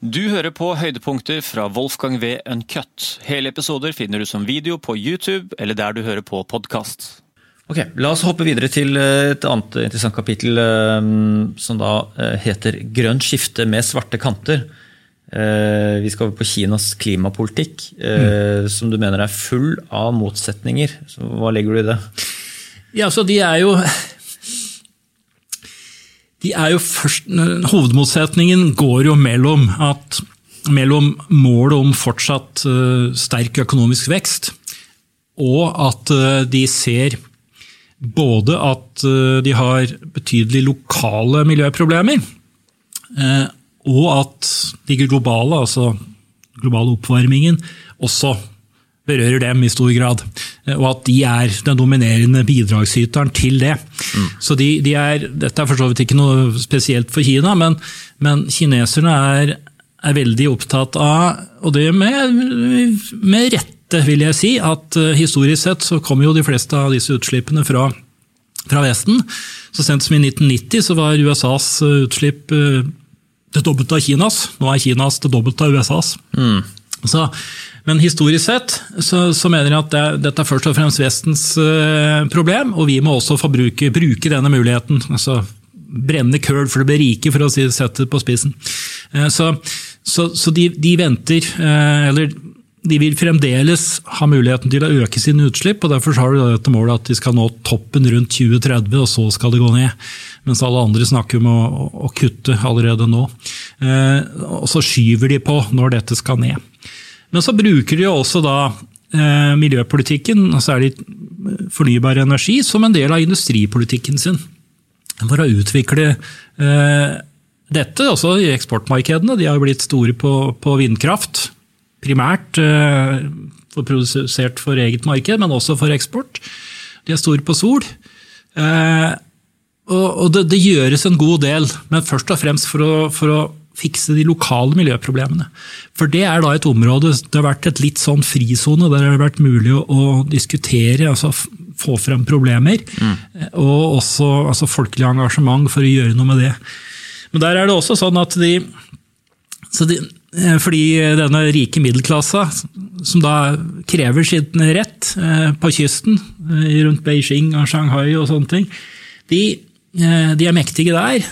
Du hører på høydepunkter fra Wolfgang V. Uncut. Hele episoder finner du som video på YouTube eller der du hører på podkast. Ok, La oss hoppe videre til eh, et annet interessant kapittel eh, som da eh, heter 'Grønt skifte med svarte kanter'. Vi skal over på Kinas klimapolitikk, mm. som du mener er full av motsetninger. Så hva legger du i det? Ja, så De er jo de er jo først, Hovedmotsetningen går jo mellom, at, mellom målet om fortsatt uh, sterk økonomisk vekst, og at uh, de ser både at uh, de har betydelige lokale miljøproblemer, og at de globale, altså globale oppvarmingen, også berører dem i stor grad. Eh, og at de er den dominerende bidragsyteren til det. Mm. Så de, de er, Dette er for så vidt ikke noe spesielt for Kina, men, men kineserne er, er, veldig opptatt av, og det med, med rette vil jeg si, at uh, historisk sett så kommer jo de fleste av disse utslippene fra, fra Vesten. Så sent som i 1990 så var USAs eh, utslipp det dobbelte av Kinas. Nå er Kinas det dobbelte av USAs. Mm. Så men historisk sett så, så mener jeg at det, dette er først og fremst Vestens uh, problem, og vi må også forbruke, bruke denne muligheten. altså Brenne køl for å bli rike, for å si, sette det på spissen. Uh, så, så, så de, de, venter, uh, eller de vil fremdeles ha muligheten til å øke sine utslipp, og derfor har de dette målet at de skal nå toppen rundt 2030, og så skal det gå ned. Mens alle andre snakker om å, å kutte allerede nå. og så skyver de på når dette skal ned. Men så bruker de også da eh, miljøpolitikken, og særlig fornybar energi, som en del av industripolitikken sin. For å utvikle eh, dette, også i eksportmarkedene. De har blitt store på, vindkraft, primært eh, for produsert for eget marked, men også for eksport. De er store på sol. Eh, og det, det, gjøres en god del, men først og fremst for å, for å fikse de lokale miljøproblemene. For det er da et område Det har vært et litt sånn frisone der det har vært mulig å, diskutere, altså få frem problemer. Mm. Og også altså folkelig engasjement for å gjøre noe med det. Men der er det også sånn at de, de eh, fordi denne rike middelklassa, som da krever sin rett eh, på kysten, eh, rundt Beijing og Shanghai og sånne ting, de, de er mektige der.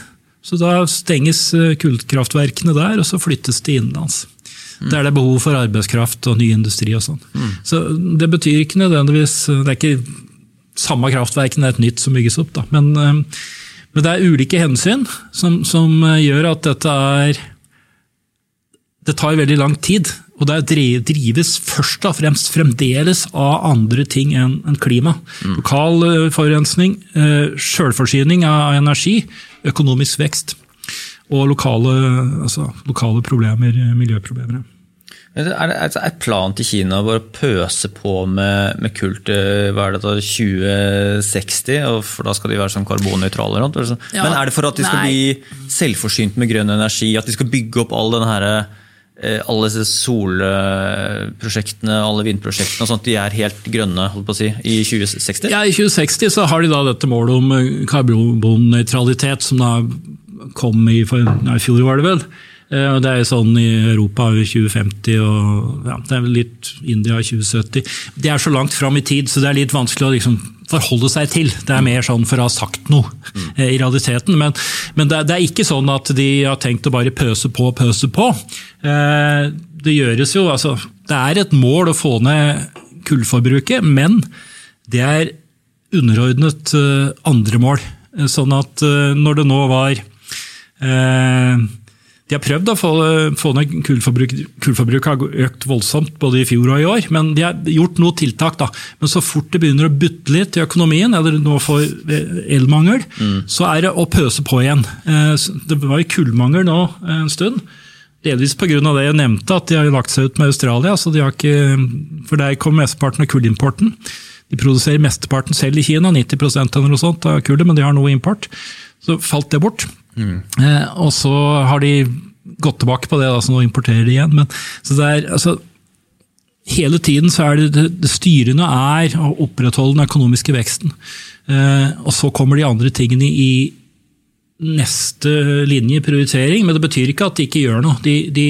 Så da stenges eh, kullkraftverkene der, og så flyttes de innenlands. Mm. Der det er behov for arbeidskraft og ny industri og sånn. Mm. Så det betyr ikke nødvendigvis Det er ikke samme kraftverkene, det er et nytt som bygges opp. Da. Men, eh, men det er ulike hensyn som, som, eh, gjør at dette er Det tar veldig lang tid. Og det drives først og fremst fremdeles av andre ting enn klima. Mm. Lokal forurensning, sjølforsyning av energi økonomisk vekst og lokale, altså, lokale problemer, miljøproblemer. Er det, er planen til Kina å pøse på med, med kull til hva er 2060? for Da skal de være sånn karbonnøytrale? Ja, Men er det for at de skal nei. bli selvforsynt med grønn energi? At de skal bygge opp all denne her, eh, alle disse solprosjektene alle vindprosjektene, og sånt, de er helt grønne holdt på å si, i 2060? Ja, I 2060 så har de da dette målet om eh, karbonnøytralitet, som da kom i, i fjor, var det vel. Eh, det er sånn i Europa i 2050 og ja, det er litt India i 2070. Det er så langt fram i tid, så det er litt vanskelig å liksom forholde seg til. Det er mer sånn for å ha sagt noe mm. i realiteten. Men, men det, det, er ikke sånn at de har tenkt å bare pøse på og pøse på. Eh, det gjøres jo, altså, det er et mål å få ned kullforbruket, men det er underordnet eh, andre mål. Sånn at når det nå var de har prøvd å få, få ned kullforbruket. Kullforbruket har økt voldsomt både i fjor og i år, men de har gjort noe tiltak. da. Men så fort det begynner å butte litt i økonomien, eller nå får elmangel, mm. så er det å pøse på igjen. Eh, det var jo kullmangel nå en stund. Delvis pga. det jeg nevnte, at de har lagt seg ut med Australia. så de har ikke, For der kommer mesteparten av kullimporten. De produserer mesteparten selv i Kina, 90% eller noe sånt av kullet, men de har noe import. Så falt det bort. Mm. Eh, og så har de gått tilbake på det, da, så nå importerer de igjen. Men, så det er, altså, hele tiden så er det, det, det styrende er å opprettholde den økonomiske veksten. Eh, og så kommer de andre tingene i, neste linje prioritering, men det betyr ikke at de ikke gjør noe. De, de,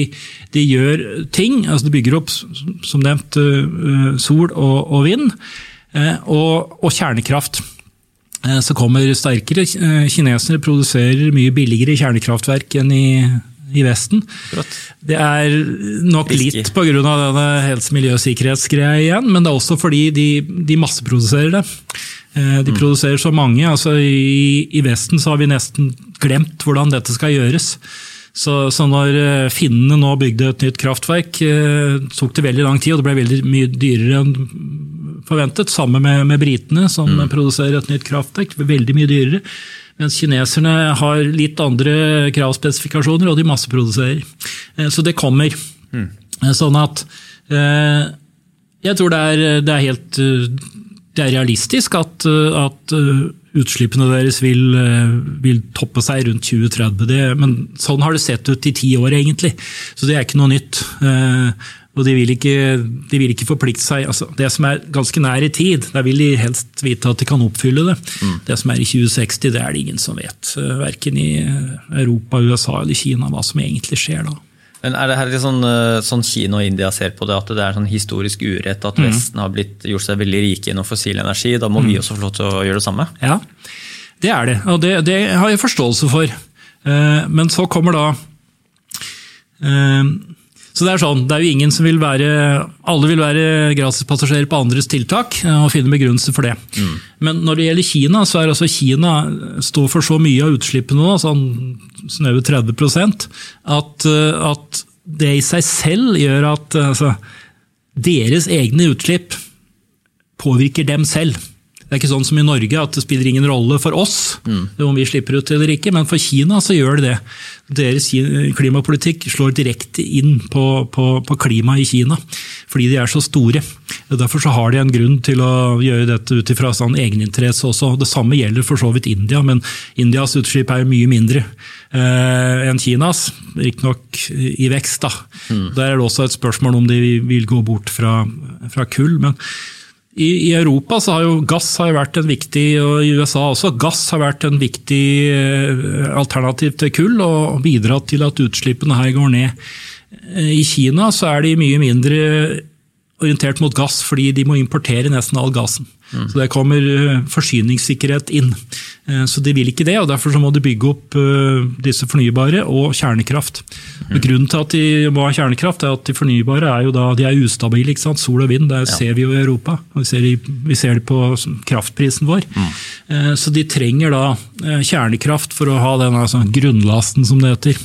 de gjør ting. altså De bygger opp, som nevnt, eh, sol og, og vind, eh, og, og, kjernekraft. Eh, så kommer sterkere. Kinesere produserer mye billigere kjernekraftverk enn i, i Vesten. Det er nok litt pga. denne helse-, og miljøsikkerhetsgreia igjen, men det er også fordi de, de masseproduserer det. De de produserer så mange. altså i, i, Vesten så har vi nesten glemt hvordan dette skal gjøres. Så, så når eh, finnene nå bygde et nytt kraftverk, eh, tok det veldig lang tid, og det ble veldig mye dyrere enn forventet. Sammen med, med britene, som mm. produserer et nytt kraftverk. Veldig mye dyrere. Mens kineserne har litt andre kravspesifikasjoner, og de masseproduserer. Så det kommer. Mm. Sånn at jeg tror det er, det er helt det er realistisk at, eh, at eh, utslippene deres vil, eh, vil, toppe seg rundt 2030. Det, men sånn har det sett ut i ti år, egentlig. Så det er ikke noe nytt. Og de vil ikke, de vil ikke forplikte seg. Altså, det som er ganske nær i tid, der vil de helst vite at de kan oppfylle det. Mm. Det som er i 2060, det er det ingen som vet. Verken i Europa, USA eller Kina hva som egentlig skjer da. Men Er det her litt sånn, eh, sånn Kina og India ser på det, at det er sånn historisk urett at mm. Vesten har blitt, gjort seg veldig rike gjennom fossil energi? Da må mm. vi også få lov til å gjøre det samme? Ja, det er det. Og det, det har jeg forståelse for. Eh, men så kommer da eh, så det er sånn, det er jo ingen som vil være Alle vil være gratispassasjerer på andres tiltak og finne begrunnelse for det. Mm. Men når det gjelder Kina, så er altså Kina står for så mye av utslippene nå, sånn snaue 30% at, at det i seg selv gjør at altså, deres egne utslipp påvirker dem selv. Det er ikke sånn som i Norge at det spiller ingen rolle for oss mm. om vi slipper ut eller ikke, men for Kina så gjør det det. Deres klimapolitikk slår direkte inn på, på, på klimaet i Kina, fordi de er så store. Derfor så har de en grunn til å gjøre dette ut ifra sånn egeninteresse også. Det samme gjelder for så vidt India, men Indias utslipp er mye mindre eh, enn Kinas. Riktignok i vekst, da. Mm. Der er det også et spørsmål om de vil gå bort fra, fra kull. men i, I, Europa så har jo gass har vært en viktig, og i USA også, gass har vært en viktig eh, alternativ til kull og bidratt til at utslippene her går ned. Eh, I Kina så er de mye mindre orientert mot gass, fordi de må importere nesten all gassen. Mm. Så det kommer eh, forsyningssikkerhet inn. Eh, så de vil ikke det, og derfor må de bygge opp eh, disse fornybare og kjernekraft. Mm. Grunnen til at de må ha kjernekraft, er at de fornybare er jo da, de er ustabile. ikke sant? Sol og vind, det ja. ser vi jo i Europa. Vi ser, vi ser, det på kraftprisen vår. Mm. Så de trenger da kjernekraft for å ha den altså, grunnlasten, som det heter.